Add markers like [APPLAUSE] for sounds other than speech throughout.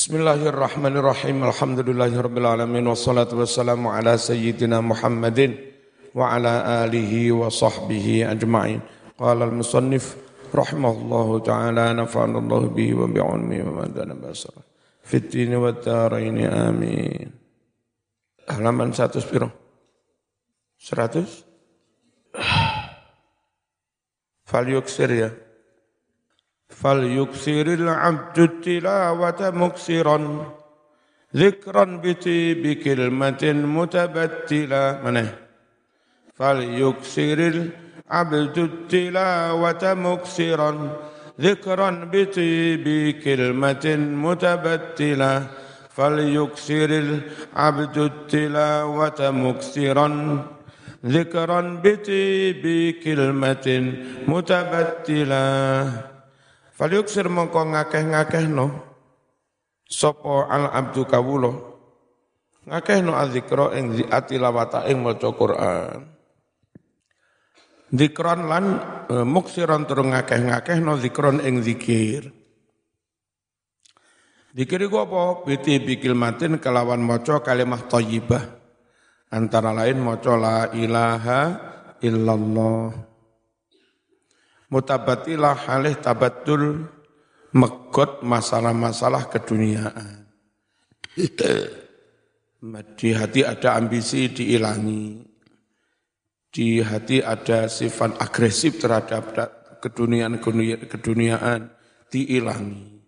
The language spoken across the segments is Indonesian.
Bismillahirrahmanirrahim. Alhamdulillahirabbil alamin wassalatu wassalamu ala sayyidina Muhammadin wa ala alihi wa sahbihi ajma'in. Qala al-musannif rahimahullahu taala nafa'anallahu bihi wa bi'ilmihi wa madana basar. Fit dini wa darain amin. Halaman 100 piro? 100? Fal yuksir ya. فليكثر العبد التلاوة مكسرا. ذكرا بطيب كلمة متبتلا منه فليكثر العبد التلاوة مكسرا. ذكرا بطيب كلمة متبتلا فليكثر العبد التلاوة مكسرا. ذكرا بطيب كلمة متبتلا Falyuksir mongko ngakeh no, sopo al abdu kawulo ngakehno adzikra ing atilawata ing maca Quran. Zikron lan e, muksiron tur ngakeh-ngakehno zikron ing zikir Zikir iku apa? Biti bikil matin kelawan maca kalimah thayyibah. Antara lain maca la ilaha illallah mutabatilah halih tabatul megot masalah-masalah keduniaan. Di hati ada ambisi diilangi. Di hati ada sifat agresif terhadap keduniaan keduniaan diilangi.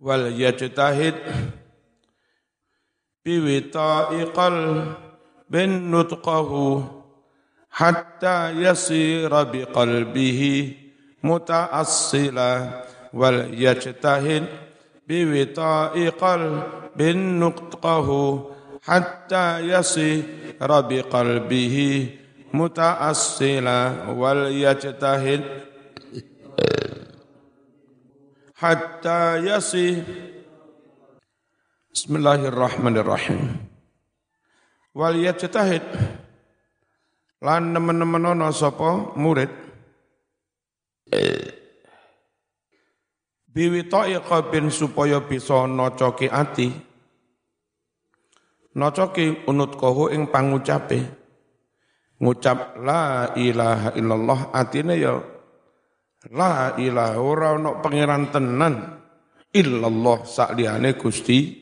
Wal yajtahid biwita'iqal bin nutqahu hatta yasira biqalbihi mutaassila wal yajtahid biwita'i qalbin nuqtahu hatta yasira biqalbihi mutaassila wal yajtahid hatta yasi Bismillahirrahmanirrahim wal yajtahid Lan nemen-nemen ana sapa? Murid. Biwita'i qalbin supaya bisa nacoki ati. Nacoki unut kohu ing pangucape. Ngucap la ilaha illallah atine ya la ilaha ora ana pangeran tenan. Illallah sakliyane Gusti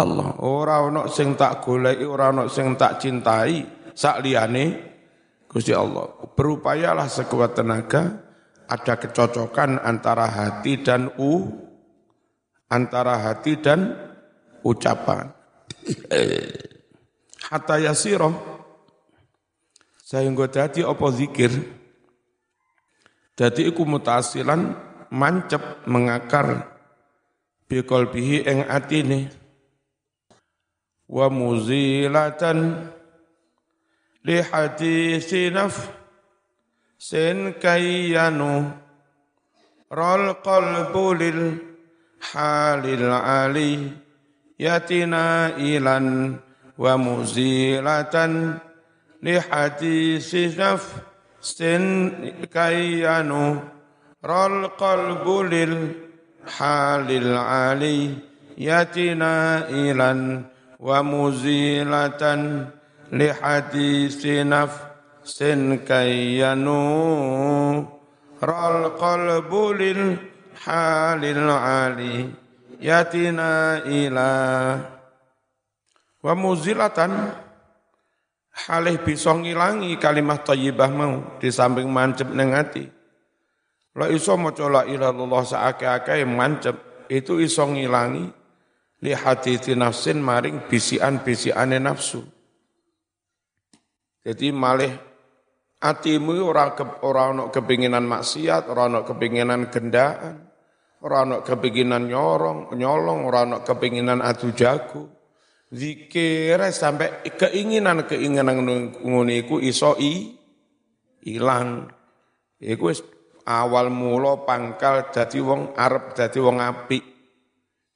Allah. Ora ana sing tak goleki ora ana sing tak cintai sakliyane Gusti Allah. Berupayalah sekuat tenaga ada kecocokan antara hati dan u antara hati dan ucapan. [LAUGHS] Hatta yasiro sehingga dadi apa zikir dadi iku mutasilan mancep mengakar biqalbihi ing atine wa muzilatan li hadisi nafsin kayyanu ral qalbu lil halil ali yatina ilan wa muzilatan. Li hadisi nafsin kayyanu ral qalbu lil halil ali yatina ilan wa muzilatan lihadisi nafsin kayyanu ral qalbu lil halil ali yatina ila wa muzilatan halih bisa ngilangi kalimat thayyibah mau di samping mancep ning ati. La iso maca la ilallah saake-ake mancep itu iso ngilangi li hati nafsin maring bisian-bisiane nafsu. Jadi malih atimu ora ke, ora ono kepinginan maksiat, ora ono kepinginan gendaan, ora ono kepinginan nyorong, nyolong, ora ono kepinginan adu jago. Zikir sampai keinginan-keinginan ngono iku iso i ilang. Iku awal mula pangkal dadi wong arep dadi wong apik.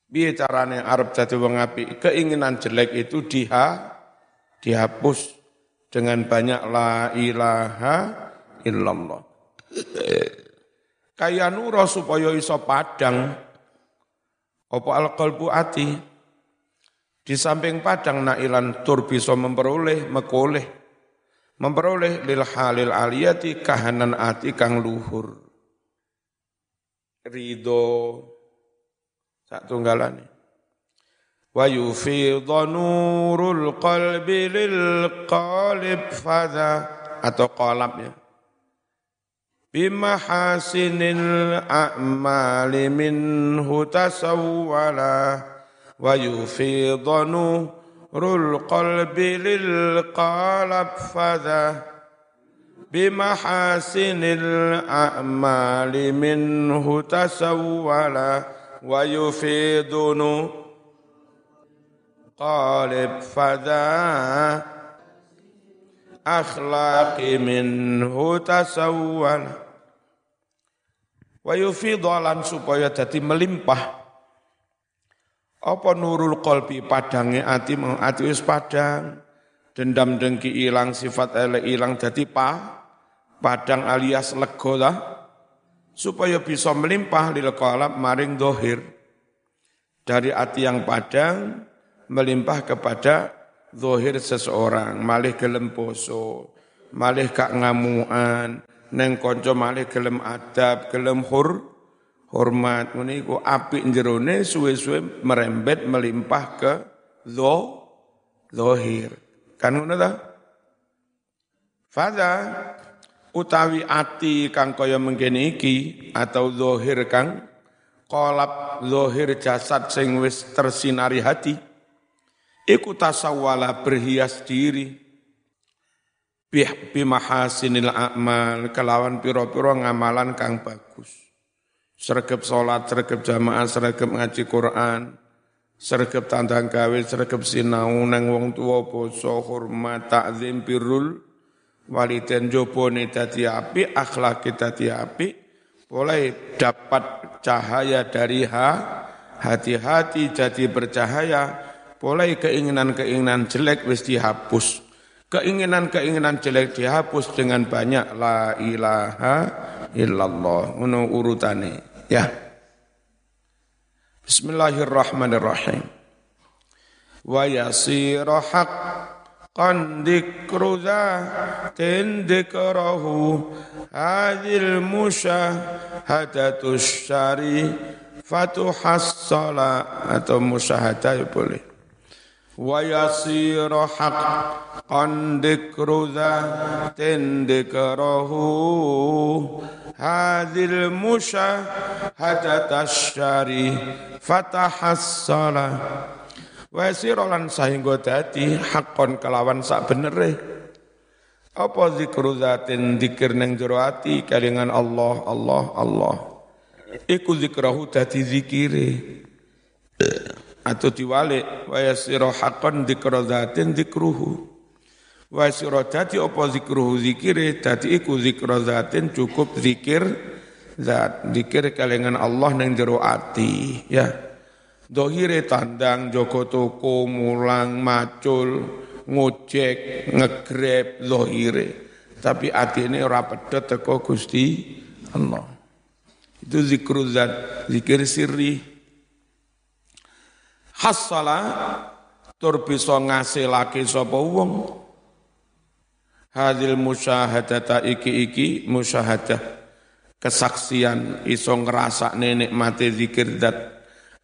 Piye carane arep dadi wong apik? Keinginan jelek itu diha dihapus dengan banyak la ilaha illallah. Kaya nuro supaya iso padang. Apa al-qalbu ati? Di samping padang nailan tur bisa memperoleh mekoleh. Memperoleh lil halil aliyati kahanan ati kang luhur. Ridho. Sak tunggalane ويفيض نور القلب للقالب فذا. Atau kolam ya. بمحاسن الأعمال منه تسولا. ويفيض نور القلب للقالب فذا. بمحاسن الأعمال منه تسولا. ويفيض نور قالب فذا أخلاق منه تسولا ويفيض lan supaya jadi melimpah apa nurul kolbi padange ati ati wis padang. Dendam dengki ilang, sifat elek ilang jadi pa padang alias lego lah supaya bisa melimpah lil qalab maring dohir dari ati yang padang melimpah kepada dohir seseorang malih gelem poso malih kak ngamuan neng konco malih gelem adab gelem hur hormat ngene iku apik jerone suwe-suwe merembet melimpah ke zo zohir. Kan ngono ta? Fadha utawi ati kang kaya mengkene iki atau zohir kang kolap zohir jasad sing wis tersinari hati iku tasawwala berhias diri. Bimahasinil a'mal kelawan piro-piro ngamalan kang bagus. Sergap sholat, sergap jamaah, sergap ngaji Quran, sergap tandang gawe, sergap sinau, neng wong tua poso, hormat, takzim, birrul, waliden jobone dadi api, akhlak dadi api, boleh dapat cahaya dari ha, hati-hati jadi bercahaya, boleh keinginan-keinginan jelek wis dihapus. Keinginan-keinginan jelek dihapus dengan banyak la ilaha illallah. Ngono urutane. Ya. Bismillahirrahmanirrahim. Wa yasira haqqan dikru zatin dikrahu hadil musyahadatus syari fatuhassala atau musyahadah boleh ويصير حقا ذكر ذات ذكره هذه المشاهدة الشريفة حصل Wasir lan sahingga dadi hakon kelawan sak benere. Apa zikru zatin zikir ning jero ati kalingan Allah Allah Allah. Iku zikrahu dadi zikire atau diwalik wa yasiru haqqan dzikra dzatin dzikruhu wa yasiru dadi apa zikruhu zikire dadi iku zikra dzatin cukup zikir zat zikir kalengan Allah nang jero ati ya. Dohire tandang joko toko mulang macul ngojek ngegrab dohire. Tapi ati ini ora pedet teko Gusti Allah. Itu zikru zat zikir sirri hasala tur bisa ngasilake sapa wong. Hadil musyahadata iki-iki musyahadah. Kesaksian iso ngrasakne nikmate zikir dat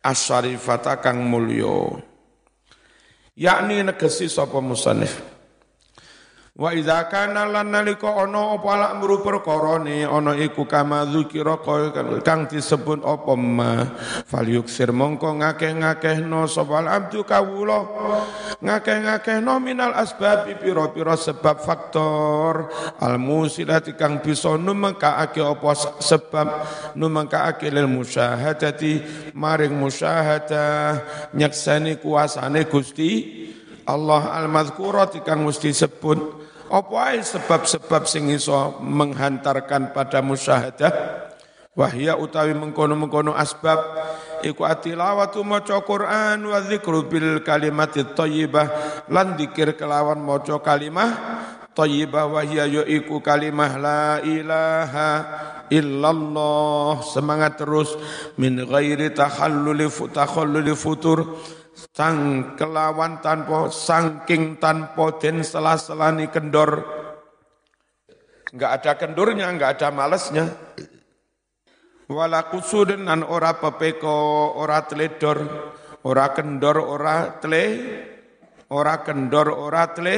asyarifata kang mulya. Yakni negesi sapa musannif Wa idza kana lan nalika ana apa lak mru perkara ne ana iku kama zikira kang disebut apa ma. Falyuksir mongko ngakeh-ngakehno sapa abdu kawula. Ngakeh-ngakehno minal asbab pira-pira sebab faktor. Al musilati kang bisa numengkaake apa sebab numengkaake lil musyahadati. Maring musyahadah nyaksani kuasane Gusti Allah al-madhkurat kang mesti sebut apa sebab-sebab sing iso menghantarkan pada musyahadah? Wahya utawi mengkono-mengkono asbab iku atilawatu maca Quran wa dzikru bil kalimatit thayyibah lan dikir kelawan maca kalimah thayyibah wa hiya yaiku kalimah la ilaha illallah. Semangat terus min ghairi takhalluli takhalluli futur sang kelawan tanpa sangking tanpa den selah-selani kendor. Enggak ada kendurnya enggak ada malesnya. Wala kusudin nan ora pepeko ora teledor. Ora kendor ora tele. Ora kendor ora tele.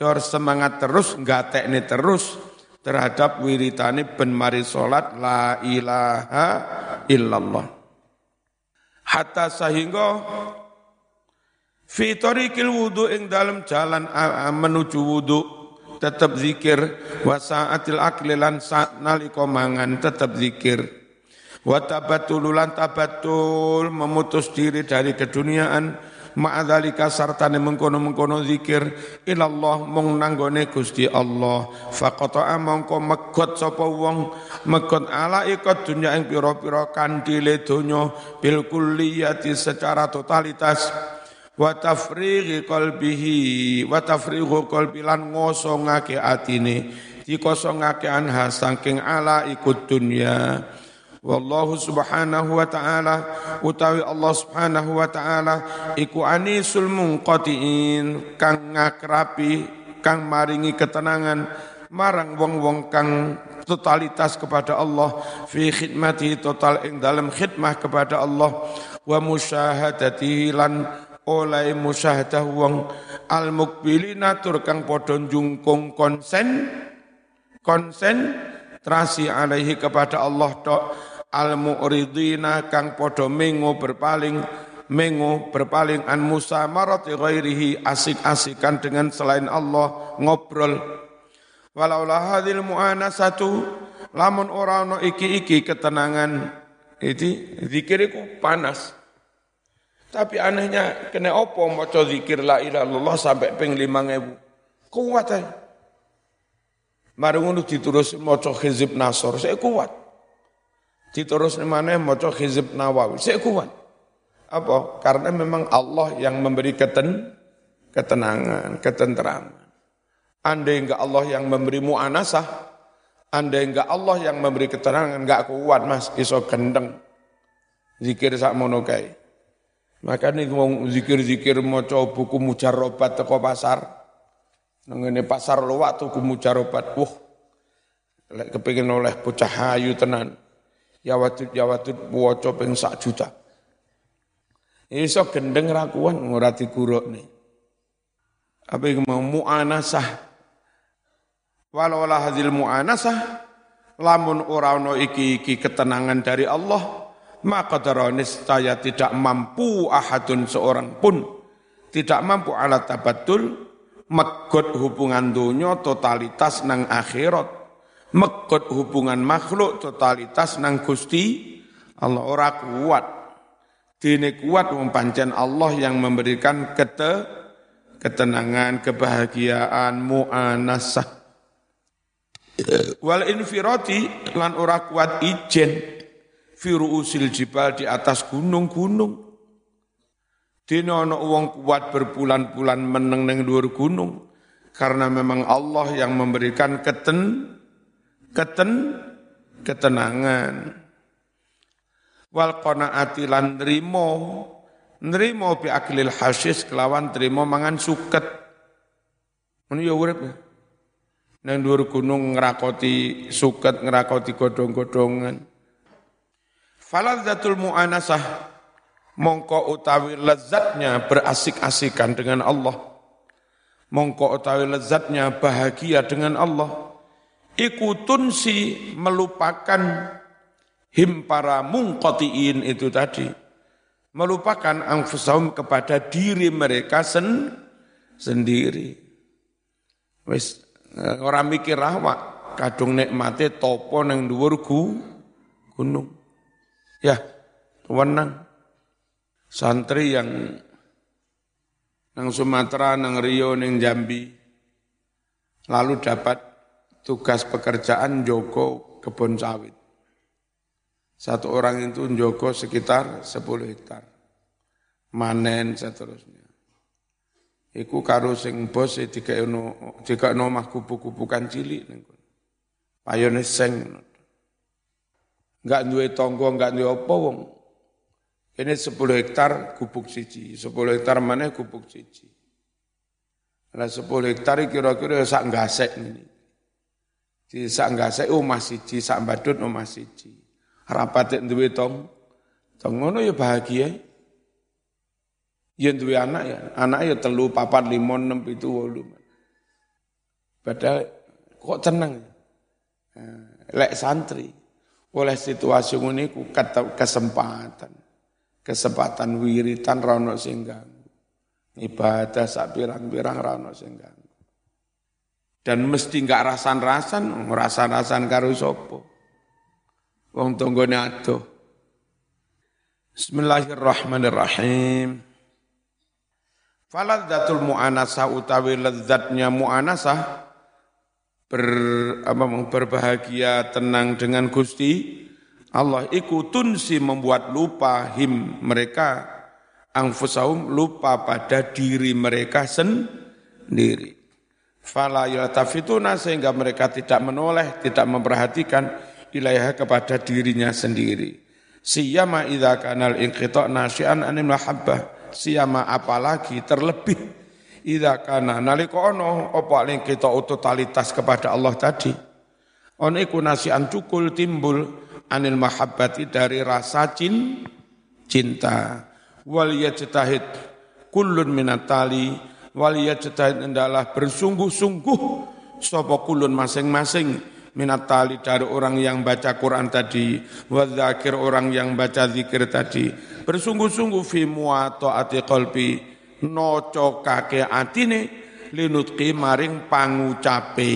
Dor semangat terus, enggak teknik terus. Terhadap wiritani ben mari salat la ilaha illallah. Hatta sehingga fi tariqil wudu ing dalam jalan menuju wudu tetap zikir. Wa saatil akli lan saat nalika mangan tetap zikir. Wa tabatul tabatul memutus diri dari keduniaan. Ma'adzalika sartane mengkono-mengkono zikir. Ilallah mung nanggone Gusti Allah. Faqata mongko megot sapa wong. Megot ala ikut dunya ing pira-pira kandile donya. Bil kulliyati secara totalitas wa tafrighi qalbihi wa tafrighu qalbi lan ngosongake atine dikosongake anha saking ala ikut dunya. Wallahu subhanahu wa ta'ala utawi Allah subhanahu wa ta'ala iku anisul munqatiin kang ngakrapi kang maringi ketenangan marang wong-wong kang totalitas kepada Allah fi khidmati total ing dalam khidmah kepada Allah wa musyahadati lan oleh musyahadah wong al mukbilina tur kang padha jungkung konsen konsen trasi alaihi kepada Allah tok. Al mu'ridina kang podo mengo berpaling mengo berpaling an Musa marati ghairihi asik-asikan dengan selain Allah ngobrol. Walaula hadil satu lamun ora ono iki-iki ketenangan itu zikiriku panas tapi anehnya kena opo maca zikir la ilaha illallah sampai ping 5000 kuat ae Mari ngono diterus maca hizib nasor saya kuat Diterus mana maca Hizib Nawawi. Saya kuat. Apa? Karena memang Allah yang memberi keten, ketenangan, ketenteraman. Andai enggak Allah yang memberi mu'anasah, andai enggak Allah yang memberi ketenangan, enggak kuat mas, iso gendeng. Zikir sak monokai. Maka nih mau zikir-zikir maca buku mujarobat teko pasar. Nengene pasar luwak tuku mujarobat. Wah, kepingin oleh bocah hayu tenan ya watut ya watut waca ping sak juta. Iso gendeng rakuan ora nih. Apa yang mau mu'anasah. Walau hadil mu'anasah, lamun ora ono iki-iki ketenangan dari Allah, maka saya tidak mampu ahadun seorang pun tidak mampu alat tabatul megot hubungan dunia totalitas nang akhirat mekot hubungan makhluk totalitas nang Gusti Allah ora kuat. Dene kuat wong pancen Allah yang memberikan kete, ketenangan, kebahagiaan, mu'anasah. Wal infirati lan ora kuat ijen firu usil jibal di atas gunung-gunung. Dene ana wong kuat berbulan-bulan meneng neng dhuwur gunung karena memang Allah yang memberikan keten keten ketenangan. Wal qanaati lan nrimo nrimo bi aklil hasis kelawan trimo mangan suket. Ngono ya urip nang dhuwur gunung ngrakoti suket ngrakoti godhong-godhongan faladzatul mu'anasah mongko utawi lezatnya berasik-asikan dengan Allah mongko utawi lezatnya bahagia dengan Allah ikutun si melupakan him para mungkotiin itu tadi. Melupakan angfusahum kepada diri mereka sen, sendiri. Wis eh, orang mikir rahwa kadung nikmate topo nang dhuwur gunung. Ya, wenang santri yang nang Sumatera, nang Rio, nang Jambi, lalu dapat tugas pekerjaan Joko kebun sawit. Satu orang itu Joko sekitar 10 hektar. Manen seterusnya. Iku karo sing bos e dikekno dikekno omah kupu-kupukan cilik ning kono. Payone seng. Enggak duwe tangga, enggak duwe apa wong. Ini 10 hektar gubuk siji, 10 hektar mana gubuk siji. Lah 10 hektar kira-kira sak gasek ini. Di sak gasek omah siji, sak badut omah siji. Rapat duwe tong, tong ngono ya bahagia. Yang duwe anak ya, anak ya telu, papat, lima, enam, itu, wolu. Padahal kok tenang. Nah, lek santri, oleh situasi ini ku kesempatan. Kesempatan wiritan rano singgang. Ibadah sak pirang-pirang rano singgang. Dan mesti enggak rasan-rasan, rasan-rasan karo sopo. Wong tonggone adoh. Bismillahirrahmanirrahim. Faladzatul mu'anasah utawi lezatnya mu'anasah ber, apa, berbahagia tenang dengan Gusti Allah iku tunsi membuat lupa him mereka angfusaum lupa pada diri mereka sendiri. Fala yaltafituna sehingga mereka tidak menoleh, tidak memperhatikan ilaiha kepada dirinya sendiri. Siyama idza kanal inqita' nasyi'an anil mahabbah siama apalagi terlebih idza kana. Nalika ana apa ling kita totalitas kepada Allah tadi? On iku nasian cukul timbul anil mahabbati dari rasa cin, cinta. Wal yajtahid kullun minatali wal yajtahid adalah bersungguh-sungguh sapa kulun masing-masing minat tali dari orang yang baca Quran tadi, wadzakir orang yang baca zikir tadi, bersungguh-sungguh fi muataati qalbi nocokake atine linutqi maring pangucape.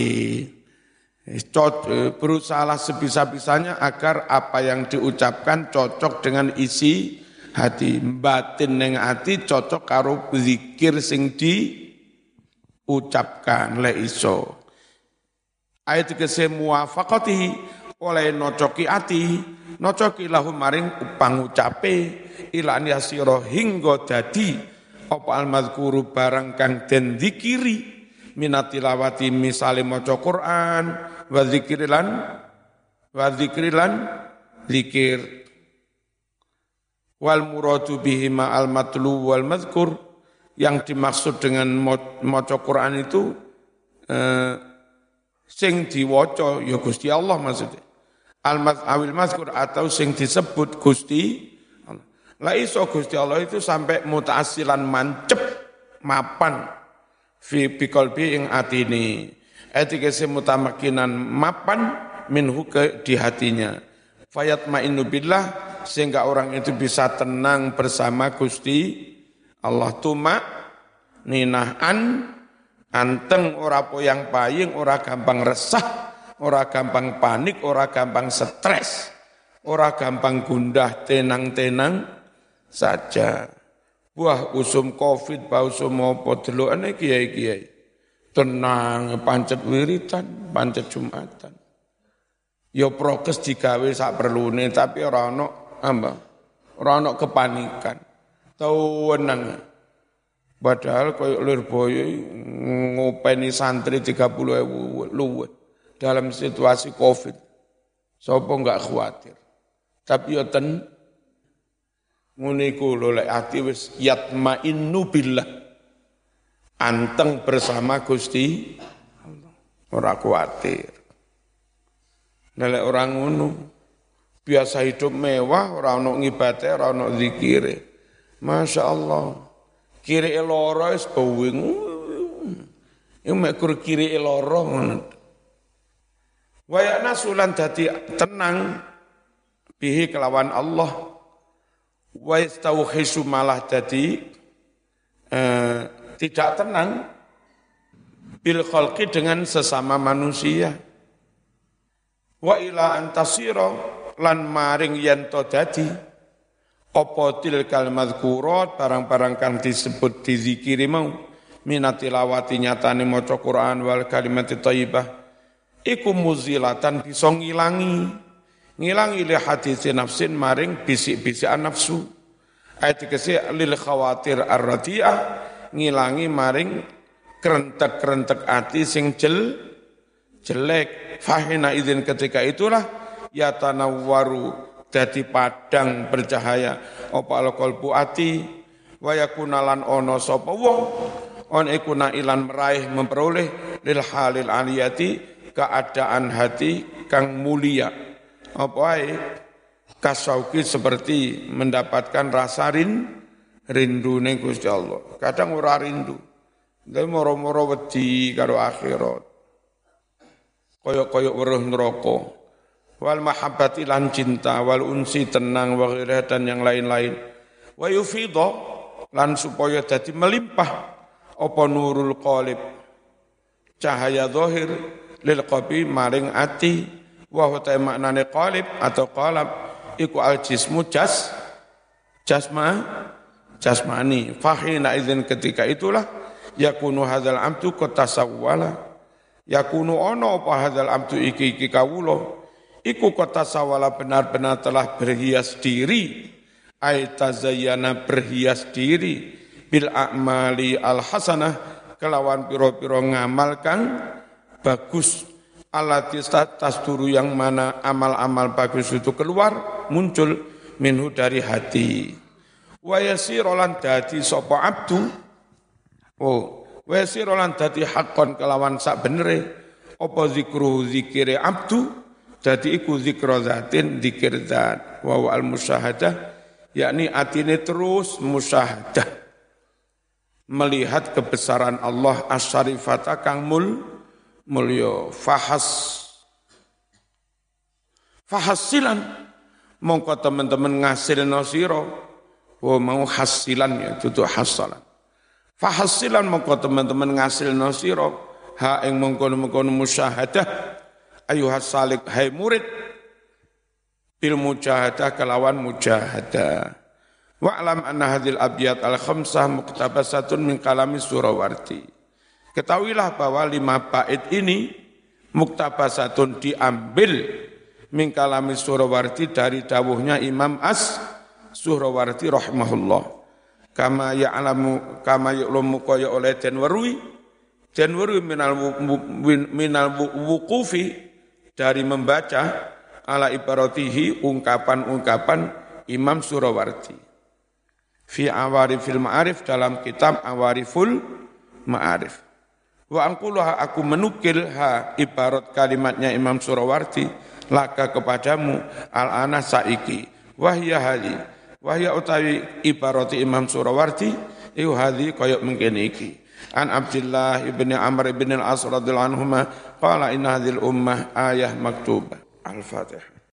Berusaha sebisa-bisanya agar apa yang diucapkan cocok dengan isi hati. Batin neng hati cocok karo zikir sing diucapkan le iso ayat kese muwafaqatihi oleh nocoki ati nocoki lahu maring pangucape ilan yasiro hingga dadi apa al madhkuru barang kang den zikiri? Minatilawati misale maca Quran wa zikrilan wa zikrilan zikir. Wal muradu bihi ma al matlu wal madhkur yang dimaksud dengan maca Quran itu eh, sing diwaca ya Gusti Allah maksudnya. Al awil mazkur atau sing disebut Gusti Lah iso Gusti Allah itu sampai mutasilan mancep mapan fi biqalbi ing atini. Etika mutamakinan mapan minhu ke di hatinya. Fayat ma'inu billah sehingga orang itu bisa tenang bersama Gusti Allah tuma ninahan Anteng ora poyang paying, ora gampang resah, ora gampang panik, ora gampang stres, ora gampang gundah, tenang-tenang saja. Wah usum covid, bau usum apa delokane kiai-kiai. Tenang, pancet wiritan, pancet jumatan. Ya prokes digawe sak perlune tapi ora ono apa? Ora ono kepanikan. Tau wenang. Padahal koyo Lirboyo ngopeni santri 30 ewu luwe dalam situasi Covid. Sopo enggak khawatir. Tapi yo ten nguniku lho lek ati wis yatmainnu billah. Anteng bersama Gusti Allah. Ora khawatir. Nek orang ngono biasa hidup mewah, ora ono ngibate, ora ono zikire. Masya Allah kiri eloro wis bawing. Iku mek kiri eloro ngono. Nasulan dadi tenang bihi kelawan Allah. Wa yastauhisu malah dadi eh, tidak tenang. Bil khalqi dengan sesama manusia. Wa ila antasira lan maring yen to dadi. Apa tilkal madhkurat barang-barang kang disebut dizikiri mau. Minatilawati nyatane maca Quran wal kalimat thayyibah iku muzilatan bisa ngilangi ngilangi li hadis nafsin maring bisik-bisik nafsu. Ayat kese lil khawatir ar-radiyah ngilangi maring kerentek-kerentek ati sing jel jelek. Fahina izin ketika itulah ya tanawwaru dadi padang bercahaya. Apa alqalbu ati wa yakunalan ono sapa wong on ikuna ilan meraih memperoleh lil halil aliyati keadaan hati kang mulia apa ae kasauki seperti mendapatkan rasa rin, rindu ning Gusti Allah. Kadang ora rindu. Tapi moro-moro wedi karo akhirat. Koyok-koyok weruh neraka. Wal mahabbati lan cinta, wal unsi tenang, wa dan yang lain-lain. Wa yufidha lan supaya jadi melimpah apa nurul qalib cahaya zahir lil qabi maring ati wa huwa maknane qalib atau qalab iku al jismu jas jasma jasmani. Fahina idzin ketika itulah yakunu hadzal amtu kotasawwala yakunu ono apa hadzal amtu iki iki kawula? Iku kotasawwala benar-benar telah berhias diri. Ay tazayyana berhias diri. Bil a'mali al hasanah kelawan piro-piro ngamalkan bagus alati tasturu yang mana amal-amal bagus itu keluar muncul minhu dari hati. Wa yasirolan dadi sapa abdu? Oh wa yasirolan dadi hakon kelawan sak benere. Apa zikru zikire abdu? Dadi iku zikra zatin zikir zat. Wa al musyahadah yakni atine terus musyahadah. Melihat kebesaran Allah asyarifata kang mul mulya fahas fahasilan mongko teman-teman ngasil sira Oh mau hasilan ya, itu hasalan. Fahasilan mongko teman-teman ngasil nasiro, ha ing mengkono-mengkono musyahadah, ayuhas salik hai murid, bil mujahadah kelawan mujahadah. Wa'lam anna hadil abiyat al khamsah muktabasatun min kalami surawarti. Ketahuilah bahwa lima bait ini muktabasatun diambil min kalami surawarti dari dawuhnya Imam As Suhrawarti rahimahullah. Kama ya'lamu kama ya'lamu kaya oleh den weruhi den weruhi minal minal wuqufi dari membaca ala ibaratihi ungkapan-ungkapan Imam Surawarti fi awarifil ma'arif dalam kitab awariful ma'arif wa angkuluha aku menukil ha ibarat kalimatnya Imam Surawarti laka kepadamu al-ana saiki wahya hali Wahya utawi ibarati Imam Surawarti iku hadhi kaya mengkene iki. An Abdullah ibn Amr ibn al-As radhiyallahu anhuma qala inna hadhil ummah ayah maktubah. Al-Fatihah.